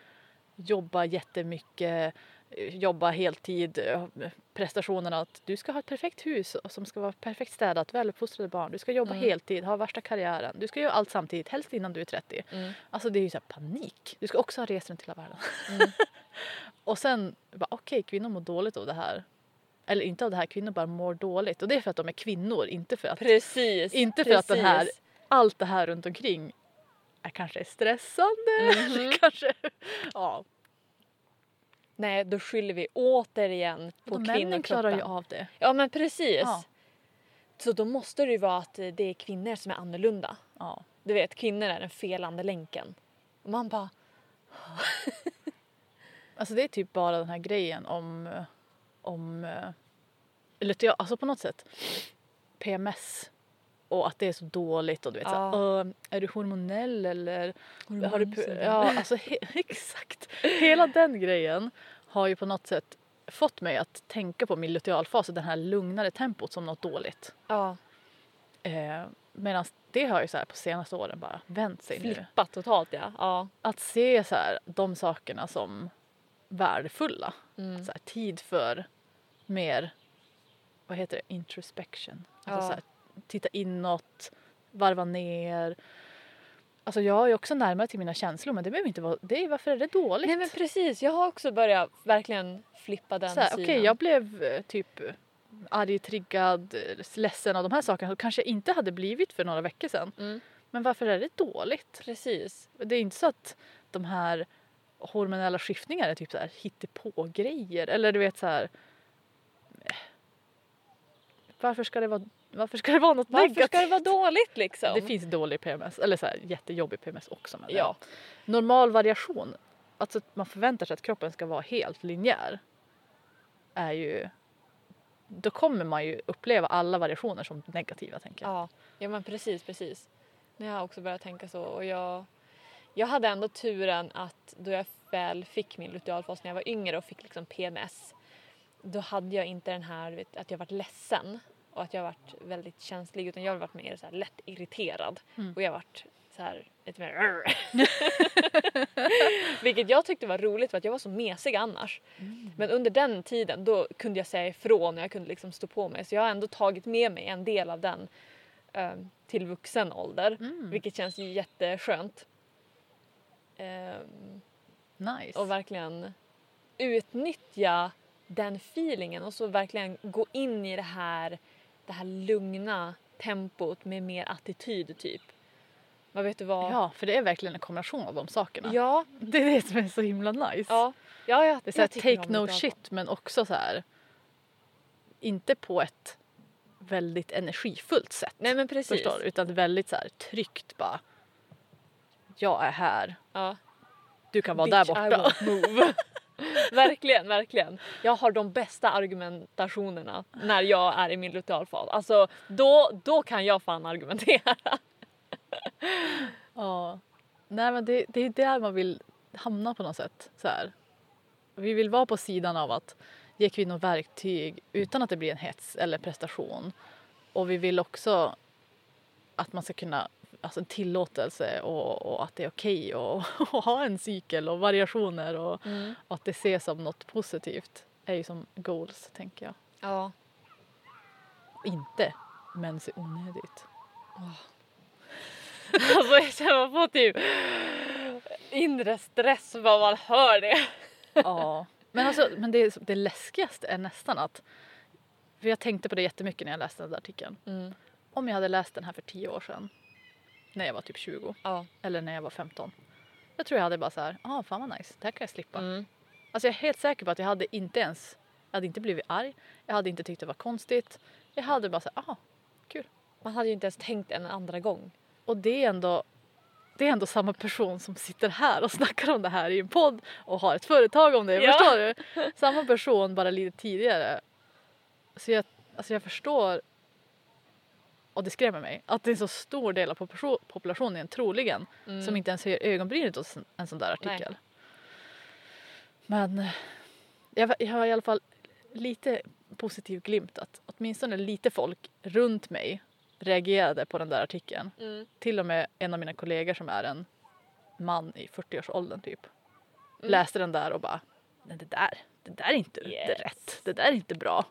jobba jättemycket, eh, jobba heltid, eh, prestationerna att du ska ha ett perfekt hus som ska vara perfekt städat, väluppfostrade barn, du ska jobba Mm. heltid, ha värsta karriären, du ska göra allt samtidigt, helst innan du är 30. Mm. Alltså det är ju så panik. Du ska också ha rest runt hela världen. Mm. och sen bara okej, kvinnor mår dåligt av det här. Eller inte av det här, kvinnor bara mår dåligt. Och det är för att de är kvinnor, inte för att Precis. Inte för att den här- precis. Allt det här runt omkring är kanske stressande. Eller kanske, ja. Nej, då skyller vi återigen på De männen klarar kvinnokroppen. ju av det. Ja men precis. Ja. Så då måste det ju vara att det är kvinnor som är annorlunda. Ja. Du vet, kvinnor är den felande länken. Och man bara, Alltså det är typ bara den här grejen om, om eh, eller alltså på något sätt PMS och att det är så dåligt och du vet Ja. så här, "Åh, är du hormonell eller har du, ja alltså he, exakt hela den grejen har ju på något sätt fått mig att tänka på min lutealfas och det här lugnare tempot som något dåligt. ja, Eh, Medan det har ju så på senaste åren bara vänt sig nu. flippat totalt ja. ja. Att se så här, de sakerna som värdefulla. Mm. Så här, tid för mer, vad heter det, introspection. Alltså Ja. så här, titta inåt, varva ner. Alltså jag är också närmare till mina känslor men det behöver inte vara, det är, varför är det dåligt? Nej men precis, jag har också börjat verkligen flippa den. Okej, jag blev eh, typ arg, triggad, ledsen av de här sakerna som kanske jag inte hade blivit för några veckor sedan. Mm. Men varför är det dåligt? Precis. Det är inte så att de här hormonella skiftningarna är typ så här hittepå-grejer. Eller du vet så här... Varför ska det vara, varför ska det vara något Varför negativt? ska det vara dåligt liksom? Det finns dålig PMS, eller så här jättejobbig PMS också. Men Ja. Normal variation, alltså att man förväntar sig att kroppen ska vara helt linjär. Är ju... Då kommer man ju uppleva alla variationer som negativa tänker jag. Ja, ja men precis, precis. Nu har jag också börjat tänka så och jag, jag hade ändå turen att då jag väl fick min lutealfas när jag var yngre och fick liksom PMS då hade jag inte den här vet, att jag varit ledsen och att jag varit väldigt känslig utan jag har varit mer så här lätt irriterad Mm. och jag varit så här lite mer Vilket jag tyckte var roligt för att jag var så mesig annars. Men under den tiden då kunde jag säga ifrån och jag kunde liksom stå på mig så jag har ändå tagit med mig en del av den eh, till vuxen ålder Mm. vilket känns ju jätteskönt. Ehm, Nice. och verkligen utnyttja den feelingen och så verkligen gå in i det här, det här lugna tempot med mer attityd typ. Vad vet du vad? Ja, för det är verkligen en kombination av de sakerna. Ja, Det är det som är så himla nice. ja, ja, ja Det är så här, jag tycker take no shit men också så här inte på ett väldigt energifullt sätt. Nej men precis. Förstår? Utan väldigt så här tryggt bara. Jag är här. Ja. Du kan vara Bitch, där I borta. won't move. verkligen, verkligen. Jag har de bästa argumentationerna när jag är i min lutealfas. Alltså då, då kan jag fan argumentera. Ja. Nej men det, det är där man vill hamna på något sätt. Så här. Vi vill vara på sidan av att ge kvinnor verktyg utan att det blir en hets eller prestation. Och vi vill också att man ska kunna, alltså tillåtelse och, och att det är okej och, och ha en cykel och variationer och, och att det ses som något positivt är ju som goals tänker jag. Ja. Inte mens är onödigt. Alltså jag känner får typ inre stress bara man hör det. Ja, men, alltså, men det, det läskigaste är nästan att, för jag tänkte på det jättemycket när jag läste den där artikeln. Mm. Om jag hade läst den här för tio år sedan, när jag var typ 20 Ja. eller när jag var 15. Jag tror jag hade bara så här, ah fan vad nice, det här kan jag slippa. Mm. Alltså jag är helt säker på att jag hade inte ens, jag hade inte blivit arg, jag hade inte tyckt det var konstigt. Jag hade bara så här, ah kul. Man hade ju inte ens tänkt en andra gång. Och det är ändå det är ändå samma person som sitter här och snackar om det här i en podd och har ett företag om det, Ja. förstår du? Samma person bara lite tidigare. Så jag, alltså jag förstår och det skrämmer mig att det är en så stor del av population- populationen troligen Mm. som inte ens höjer ögonbrynet åt en- sån där artikel. Men eh, jag, jag har i alla fall lite positiv glimt att åtminstone lite folk runt mig reagerade på den där artikeln. Mm. Till och med en av mina kollegor som är en man i 40-årsåldern typ Mm. läste den där och bara Nej, det där, det där är inte Yes. rätt. Det där är inte bra.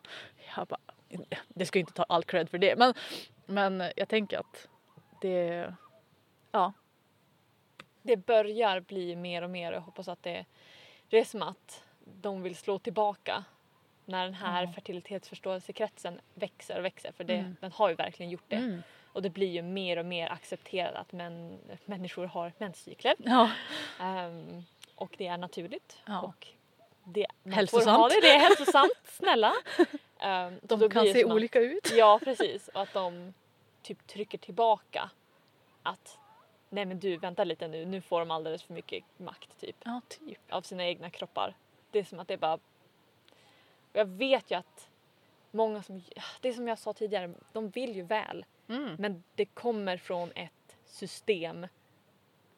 Jag bara, det ska inte ta all cred för det men, men jag tänker att det, ja, Det börjar bli mer och mer och jag hoppas att det, det är som att de vill slå tillbaka när den här Ja. fertilitetsförståelsekretsen växer och växer för det, Mm. den har ju verkligen gjort det. mm. Och det blir ju mer och mer accepterat att män, människor har menscykler. ja. Ehm, och det är naturligt. Ja. Och det, man Hälsosamt. Får ha det, det är hälsosamt, snälla. Um, De kan se olika ut. Ja precis och att de typ trycker tillbaka att nej men du vänta lite nu, nu får de alldeles för mycket makt typ Ja, typ. av sina egna kroppar. Det är som att det är bara... Jag vet ju att många som, det är som jag sa tidigare, de vill ju väl Mm. men det kommer från ett system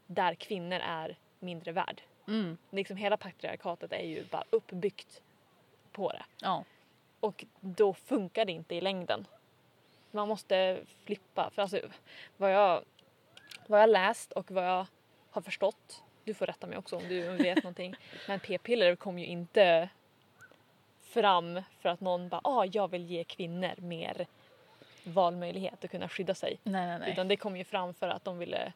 där kvinnor är mindre värd. Mm. Liksom hela patriarkatet är ju bara uppbyggt på det. Ja. Och då funkar det inte i längden. Man måste flippa. För alltså, vad, jag, vad jag läst och vad jag har förstått, du får rätta mig också om du vet någonting, men p-piller kom ju inte fram för att någon bara ah, jag vill ge kvinnor mer valmöjlighet att kunna skydda sig. Nej, nej, nej. Utan det kom ju fram för att de ville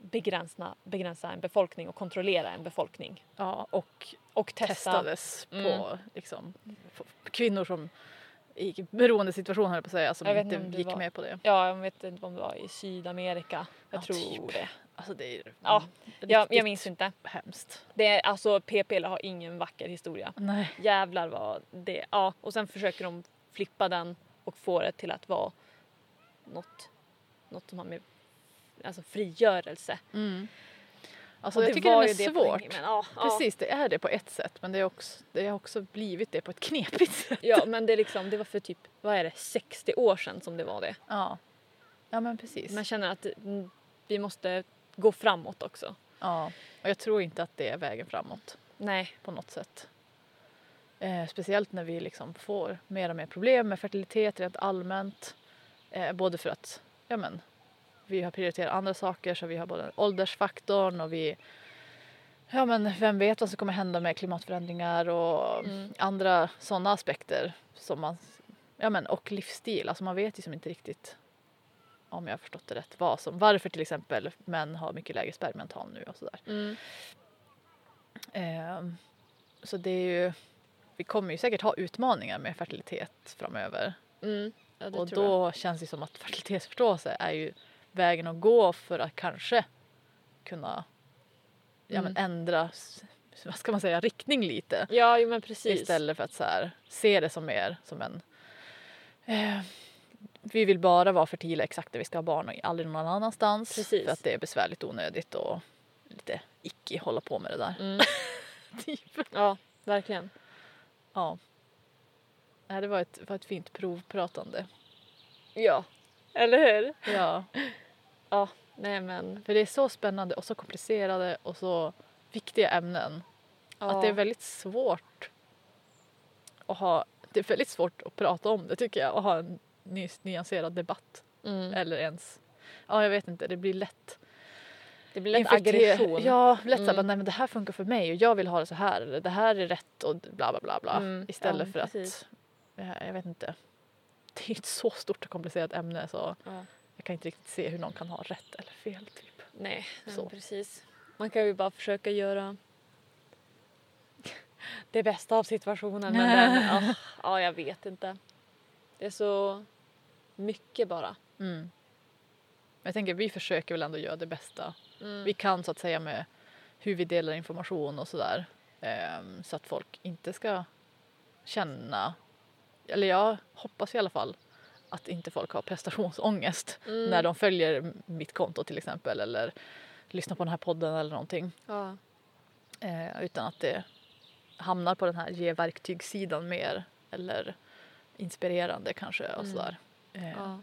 begränsa, begränsa en befolkning och kontrollera en befolkning. Ja, och Och testa. testades Mm. på liksom, på kvinnor som i beroendesituationer höll jag på att säga som inte gick var- med på det. Ja, jag vet inte om det var i Sydamerika. Jag Ja, tror typ. det. Alltså det är Ja, Jag, jag minns inte. hemskt. Det är, alltså p-piller har ingen vacker historia. Nej. Jävlar vad det... Ja, och sen försöker de flippa den och få det till att vara något, något som har med alltså frigörelse. Mm. Alltså jag det tycker var det är det svårt. men ja, ja. Precis, det är det på ett sätt men det, är också, det har också blivit det på ett knepigt sätt. Ja, men det, är liksom, det var för typ, vad är det, 60 år sedan som det var det. Ja, ja men precis. Man känner att mm, vi måste gå framåt också. Ja, och jag tror inte att det är vägen framåt Nej. på något sätt. Eh, speciellt när vi liksom får mer och mer problem med fertilitet rent allmänt. Eh, både för att ja, men, vi har prioriterat andra saker så vi har både åldersfaktorn och vi Ja men vem vet vad som kommer hända med klimatförändringar och Mm. andra sådana aspekter som man, ja men och livsstil, alltså man vet ju som inte riktigt om jag har förstått det rätt vad som, varför till exempel män har mycket lägre spermiantal nu och sådär. Mm. Ehm, så det är ju, vi kommer ju säkert ha utmaningar med fertilitet framöver. Mm. Ja, och tror jag. då känns det som att fertilitetsförståelse är ju vägen att gå för att kanske kunna ja, men Mm. ändra vad ska man säga, riktning lite. Ja, jo, men precis. Istället för att så här, se det som mer som en eh, vi vill bara vara fertila exakt där vi ska ha barn och aldrig någon annanstans. Precis. För att det är besvärligt onödigt och lite icke hålla på med det där. Mm. typ. Ja, verkligen. Ja. Det var ett, var ett fint provpratande. Ja. Eller hur? Ja, Ja, nej men. för det är så spännande och så komplicerade och så viktiga ämnen. Att det är väldigt svårt att ha, det är väldigt svårt att prata om det tycker jag och ha en ny, nyanserad debatt. mm. Eller ens, ja jag vet inte, det blir lätt Det blir lätt infekter- aggression. Ja, lätt såhär, Mm. bara, nej men det här funkar för mig och jag vill ha det så här eller det här är rätt och bla bla bla bla. Mm, Istället ja, för precis. att, ja, jag vet inte. Det är ett så stort och komplicerat ämne så Ja. Kan inte riktigt se hur någon kan ha rätt eller fel. Typ. Nej, Så. precis. Man kan ju bara försöka göra det bästa av situationen. Men den, ja, ja, jag vet inte. Det är så mycket bara. Mm. Jag tänker vi försöker väl ändå göra det bästa Mm. vi kan så att säga med hur vi delar information och sådär. Ehm, så att folk inte ska känna, eller jag hoppas i alla fall att inte folk har prestationsångest Mm. när de följer mitt konto till exempel eller lyssnar på den här podden eller någonting. Ja. Eh, utan att det hamnar på den här ge verktygssidan mer eller inspirerande kanske och Mm. sådär. Eh, Ja.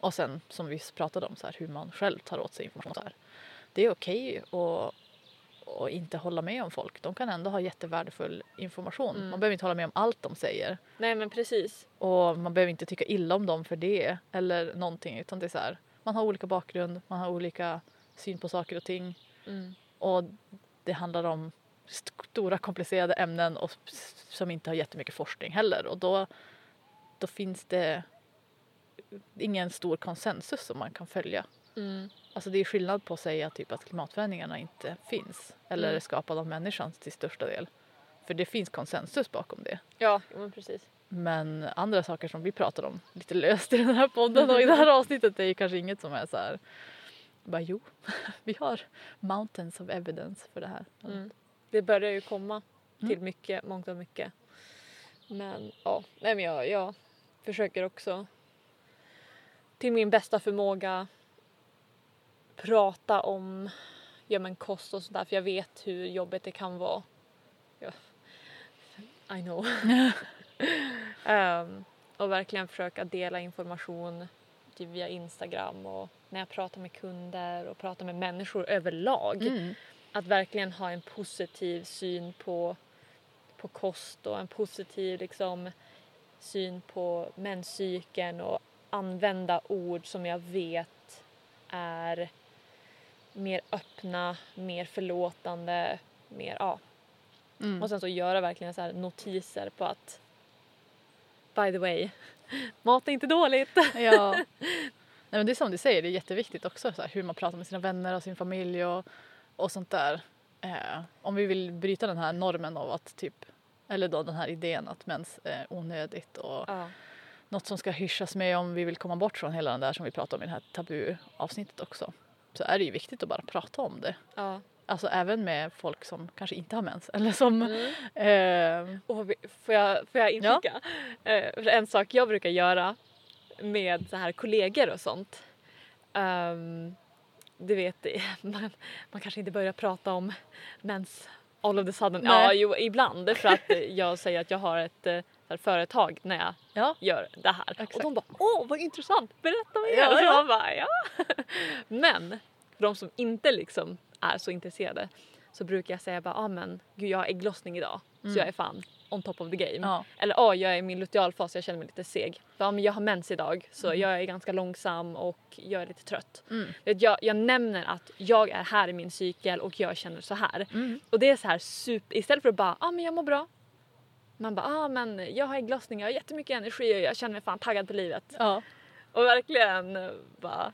Och sen som vi pratade om så här, hur man själv tar åt sig information. Så här. Det är okej att och inte hålla med om folk. De kan ändå ha jättevärdefull information. Mm. Man behöver inte hålla med om allt de säger. Nej men precis. Och man behöver inte tycka illa om dem för det eller någonting. Utan det är så här, man har olika bakgrund, man har olika syn på saker och ting. Mm. Och det handlar om stora komplicerade ämnen och som inte har jättemycket forskning heller. Och då, då finns det ingen stor konsensus som man kan följa. Mm. Alltså det är skillnad på att säga typ att klimatförändringarna inte finns eller Mm. är skapade av människan till största del. För det finns konsensus bakom det. Ja, men precis. Men andra saker som vi pratar om lite löst i den här podden och i det här avsnittet är ju kanske inget som är så här. Bara jo, vi har mountains of evidence för det här. Mm. Det börjar ju komma till Mm. mycket, mångt och mycket. Men ja, nej men jag, jag försöker också till min bästa förmåga prata om ja, men kost och sådär för jag vet hur jobbigt det kan vara. Ja. I know. Ehm, och verkligen försöka dela information typ via Instagram och när jag pratar med kunder och pratar med människor överlag Mm. att verkligen ha en positiv syn på, på kost och en positiv liksom, syn på menscykeln och använda ord som jag vet är mer öppna, mer förlåtande, mer ja. Mm. Och sen så göra verkligen så notiser på att by the way, mat är inte dåligt. Ja. Nej, men det är som du säger, det är jätteviktigt också så här, hur man pratar med sina vänner och sin familj och, och sånt där. Eh, om vi vill bryta den här normen av att typ, eller då den här idén att mens är onödigt och Ja. något som ska hyschas med om vi vill komma bort från hela den där som vi pratade om i det här tabuavsnittet också. Så är det ju viktigt att bara prata om det. ja. Alltså även med folk som kanske inte har mens eller som Mm. eh, Och får jag, får jag inflika? Eh, för en sak jag brukar göra med så här kollegor och sånt. ehm, du vet, man, man kanske inte börjar prata om mens all of the sudden. Ja, Nej. jo, ibland för att eh, jag säger att jag har ett eh, här, företag när jag ja, gör det här. Och Exakt. de bara åh vad intressant, berätta mer! Ja, och så ja. man bara, ja. Men för de som inte liksom är så intresserade så brukar jag säga bara ah, men gud jag har ägglossning idag Mm. så jag är fan on top of the game. ja, Eller ja, jag är i min lutealfas jag känner mig lite seg. Ja, men jag har mens idag så Mm. jag är ganska långsam och jag är lite trött. mm, Jag, jag nämner att jag är här i min cykel och jag känner så här. mm, Och det är så här super, istället för att bara ah, men jag mår bra. Man bara ah, men jag har ägglossning, jag har jättemycket energi och jag känner mig fan taggad på livet. ja, Och verkligen bara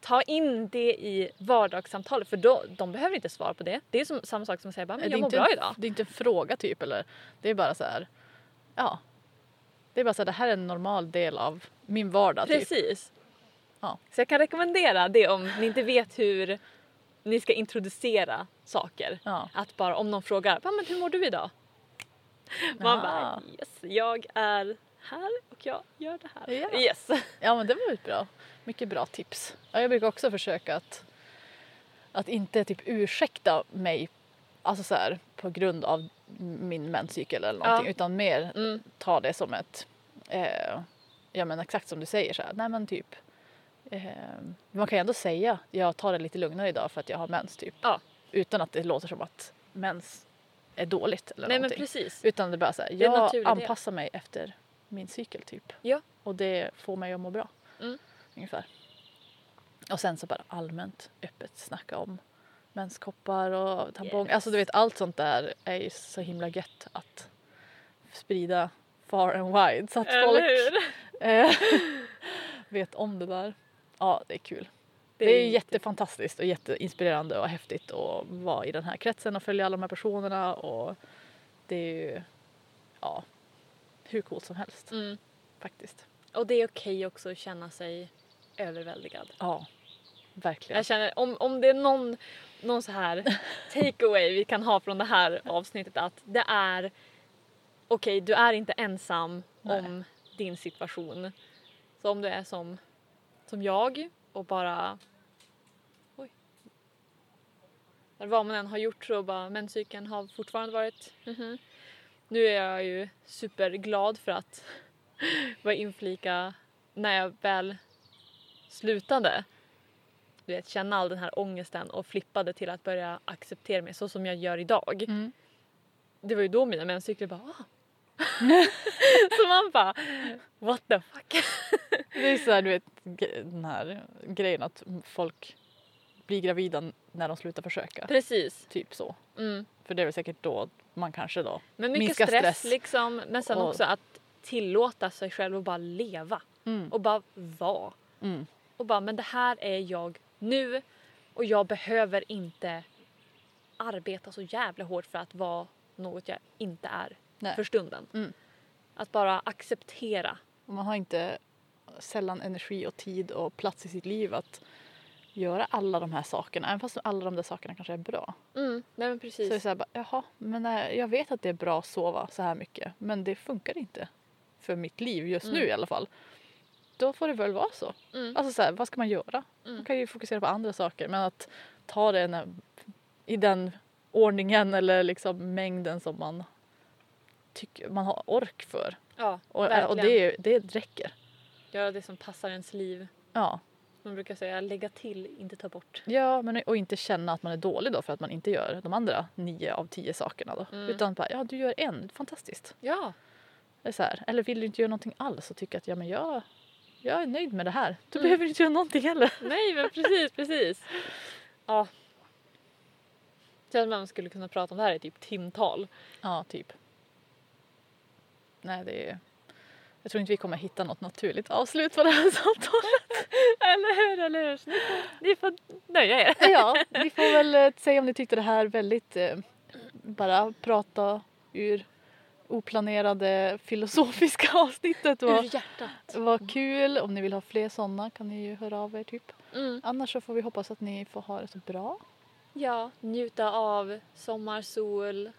ta in det i vardagssamtalet för då, de behöver inte svara på det. Det är som, samma sak som att säga bara, men jag mår bra en- idag. Det är inte en fråga typ eller det är bara så här. Ja. Det är bara så här, det här är en normal del av min vardag typ. Precis. Ja. Så jag kan rekommendera det om ni inte vet hur ni ska introducera saker. Ja. Att bara om någon frågar, "Va, men hur mår du idag? Man Ah. bara, yes, jag är här och jag gör det här. Ja. Yes. ja men det var ett bra. Mycket bra tips. Ja, jag brukar också försöka att, att inte typ ursäkta mig alltså så här, på grund av min menscykel eller någonting Ja. utan mer Mm. ta det som ett, eh, ja men exakt som du säger så här, nej men typ eh, man kan ju ändå säga jag tar det lite lugnare idag för att jag har mens typ. Ja. Utan att det låter som att mens är dåligt eller Nej men någonting. precis. Utan det är bara så här, jag naturlig del. anpassar mig efter min cykel typ. Ja. Och det får mig att må bra. Mm. Ungefär. Och sen så bara allmänt öppet snacka om menskoppar och tampong. Yes. Alltså du vet allt sånt där är ju så himla gött att sprida far and wide så att Eller folk eh, vet om det där. Ja, det är kul. Det är, jättefantastiskt och jätteinspirerande och häftigt att vara i den här kretsen och följa alla de här personerna och det är ju ja, hur coolt som helst Mm. faktiskt. Och det är okej också att känna sig överväldigad. Ja, verkligen. Jag känner om, om det är någon, någon så här takeaway vi kan ha från det här avsnittet att det är okej, du är inte ensam Nej. om din situation. Så om du är som, som jag och bara oj. Eller vad man än har gjort så bara menscykeln har fortfarande varit mhm. Nu är jag ju superglad för att vara inflika när jag väl slutade du vet, känna all den här ångesten och flippade till att börja acceptera mig så som jag gör idag. Mm. Det var ju då mina menscykler bara ah. Så man bara what the fuck. Det är så här, du vet, den här grejen att folk blir gravida när de slutar försöka. Precis. Typ så. Mm. För det är väl säkert då man kanske då Men mycket minskar stress, stress. liksom. Men sen Och- också att tillåta sig själv att bara leva. Mm. Och bara vara. Mm. Och bara men det här är jag nu och jag behöver inte arbeta så jävla hårt för att vara något jag inte är Nej. för stunden. Mm. Att bara acceptera. Och man har inte sällan energi och tid och plats i sitt liv att göra alla de här sakerna. Även fast alla de där sakerna kanske är bra. Mm, nej men Så precis. det är så här, bara, jaha, men nej, jag vet att det är bra att sova så här mycket. Men det funkar inte för mitt liv just nu Mm. i alla fall. Då får det väl vara så. Mm. Alltså så här, vad ska man göra? Mm. Man kan ju fokusera på andra saker. Men att ta det när, i den ordningen eller liksom mängden som man tycker man har ork för. Ja, Och, och verkligen. det, det räcker. Göra det som passar ens liv. Ja. Man brukar säga lägga till, inte ta bort. Ja, men och inte känna att man är dålig då för att man inte gör de andra nio av tio sakerna då. Mm. Utan bara, ja du gör en, fantastiskt. Ja, Det är så här. Eller vill du inte göra någonting alls och tycka att ja men jag, jag är nöjd med det här. Du Mm. behöver inte göra någonting heller. nej men precis, precis. Ja. Känns man skulle kunna prata om det här i typ timtal. Ja, typ. Nej, det är... Jag tror inte vi kommer hitta något naturligt avslut på det här samtalet. Eller hur, eller hur? Ni får, ni får nöja er. Ja, ni får väl eh, säga om ni tyckte det här väldigt eh, bara prata ur oplanerade filosofiska avsnittet var, Ur hjärtat. var kul. Om ni vill ha fler sådana kan ni ju höra av er typ. Mm. Annars så får vi hoppas att ni får ha det så bra. Ja, njuta av sommarsol,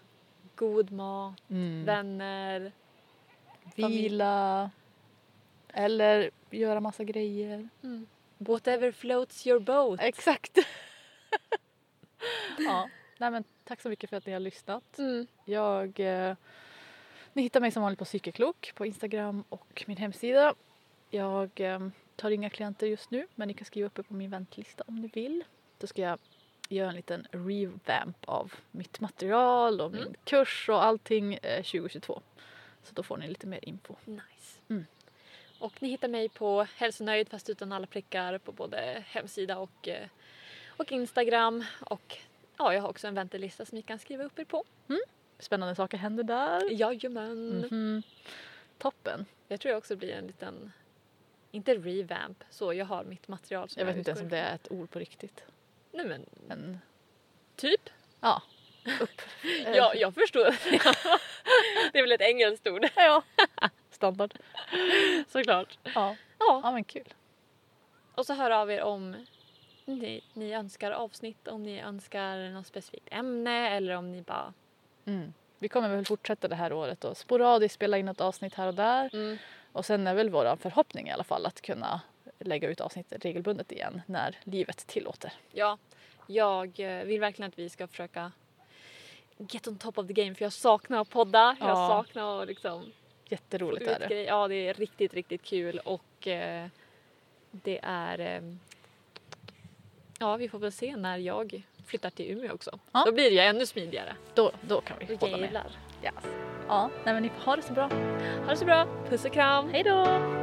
god mat, vänner. Vila. Eller göra massa grejer. Mm. Whatever floats your boat. Exakt. ja, nej men tack så mycket för att ni har lyssnat. Mm. Jag, eh, ni hittar mig som vanligt på Psykeklok på Instagram och min hemsida. Jag eh, tar inga klienter just nu men ni kan skriva upp er på min väntlista om ni vill. Då ska jag göra en liten revamp av mitt material och min Mm. kurs och allting eh, 2022. Så då får ni lite mer info. Nice. Mm. Och ni hittar mig på hälsonöjd fast utan alla prickar på både hemsida och, eh, och Instagram. Och ja, jag har också en väntelista som ni kan skriva upp er på. Spännande saker händer där. Jajamän. Mhm. Toppen. Jag tror jag också blir en liten, inte revamp, så jag har mitt material som Jag vet inte ens om det är ett ord på riktigt. Nej men Men typ. ja, upp. Ja, jag förstår. det är väl ett engelskt ord. ja. Standard. Såklart. Ja. Ja, ja, men kul. och så hör av er om ni, ni önskar avsnitt, om ni önskar något specifikt ämne eller om ni bara... Mm. Vi kommer väl fortsätta det här året och sporadiskt spela in ett avsnitt här och där. Mm. Och sen är väl vår förhoppning i alla fall att kunna lägga ut avsnitt regelbundet igen när livet tillåter. Ja, jag eh, vill verkligen att vi ska försöka get on top of the game för jag saknar att podda. Jag Ja. saknar att liksom Jätteroligt är det. grejer. Ja, det är riktigt, riktigt kul och eh, det är... Eh, ja, vi får väl se när jag flyttar till Umeå också. Ja. Då blir det ju ännu smidigare. Då, då kan vi podda jävlar. Yes. Ja, nej men ni får ha det så bra. Ha det så bra. Puss och kram. Hej då!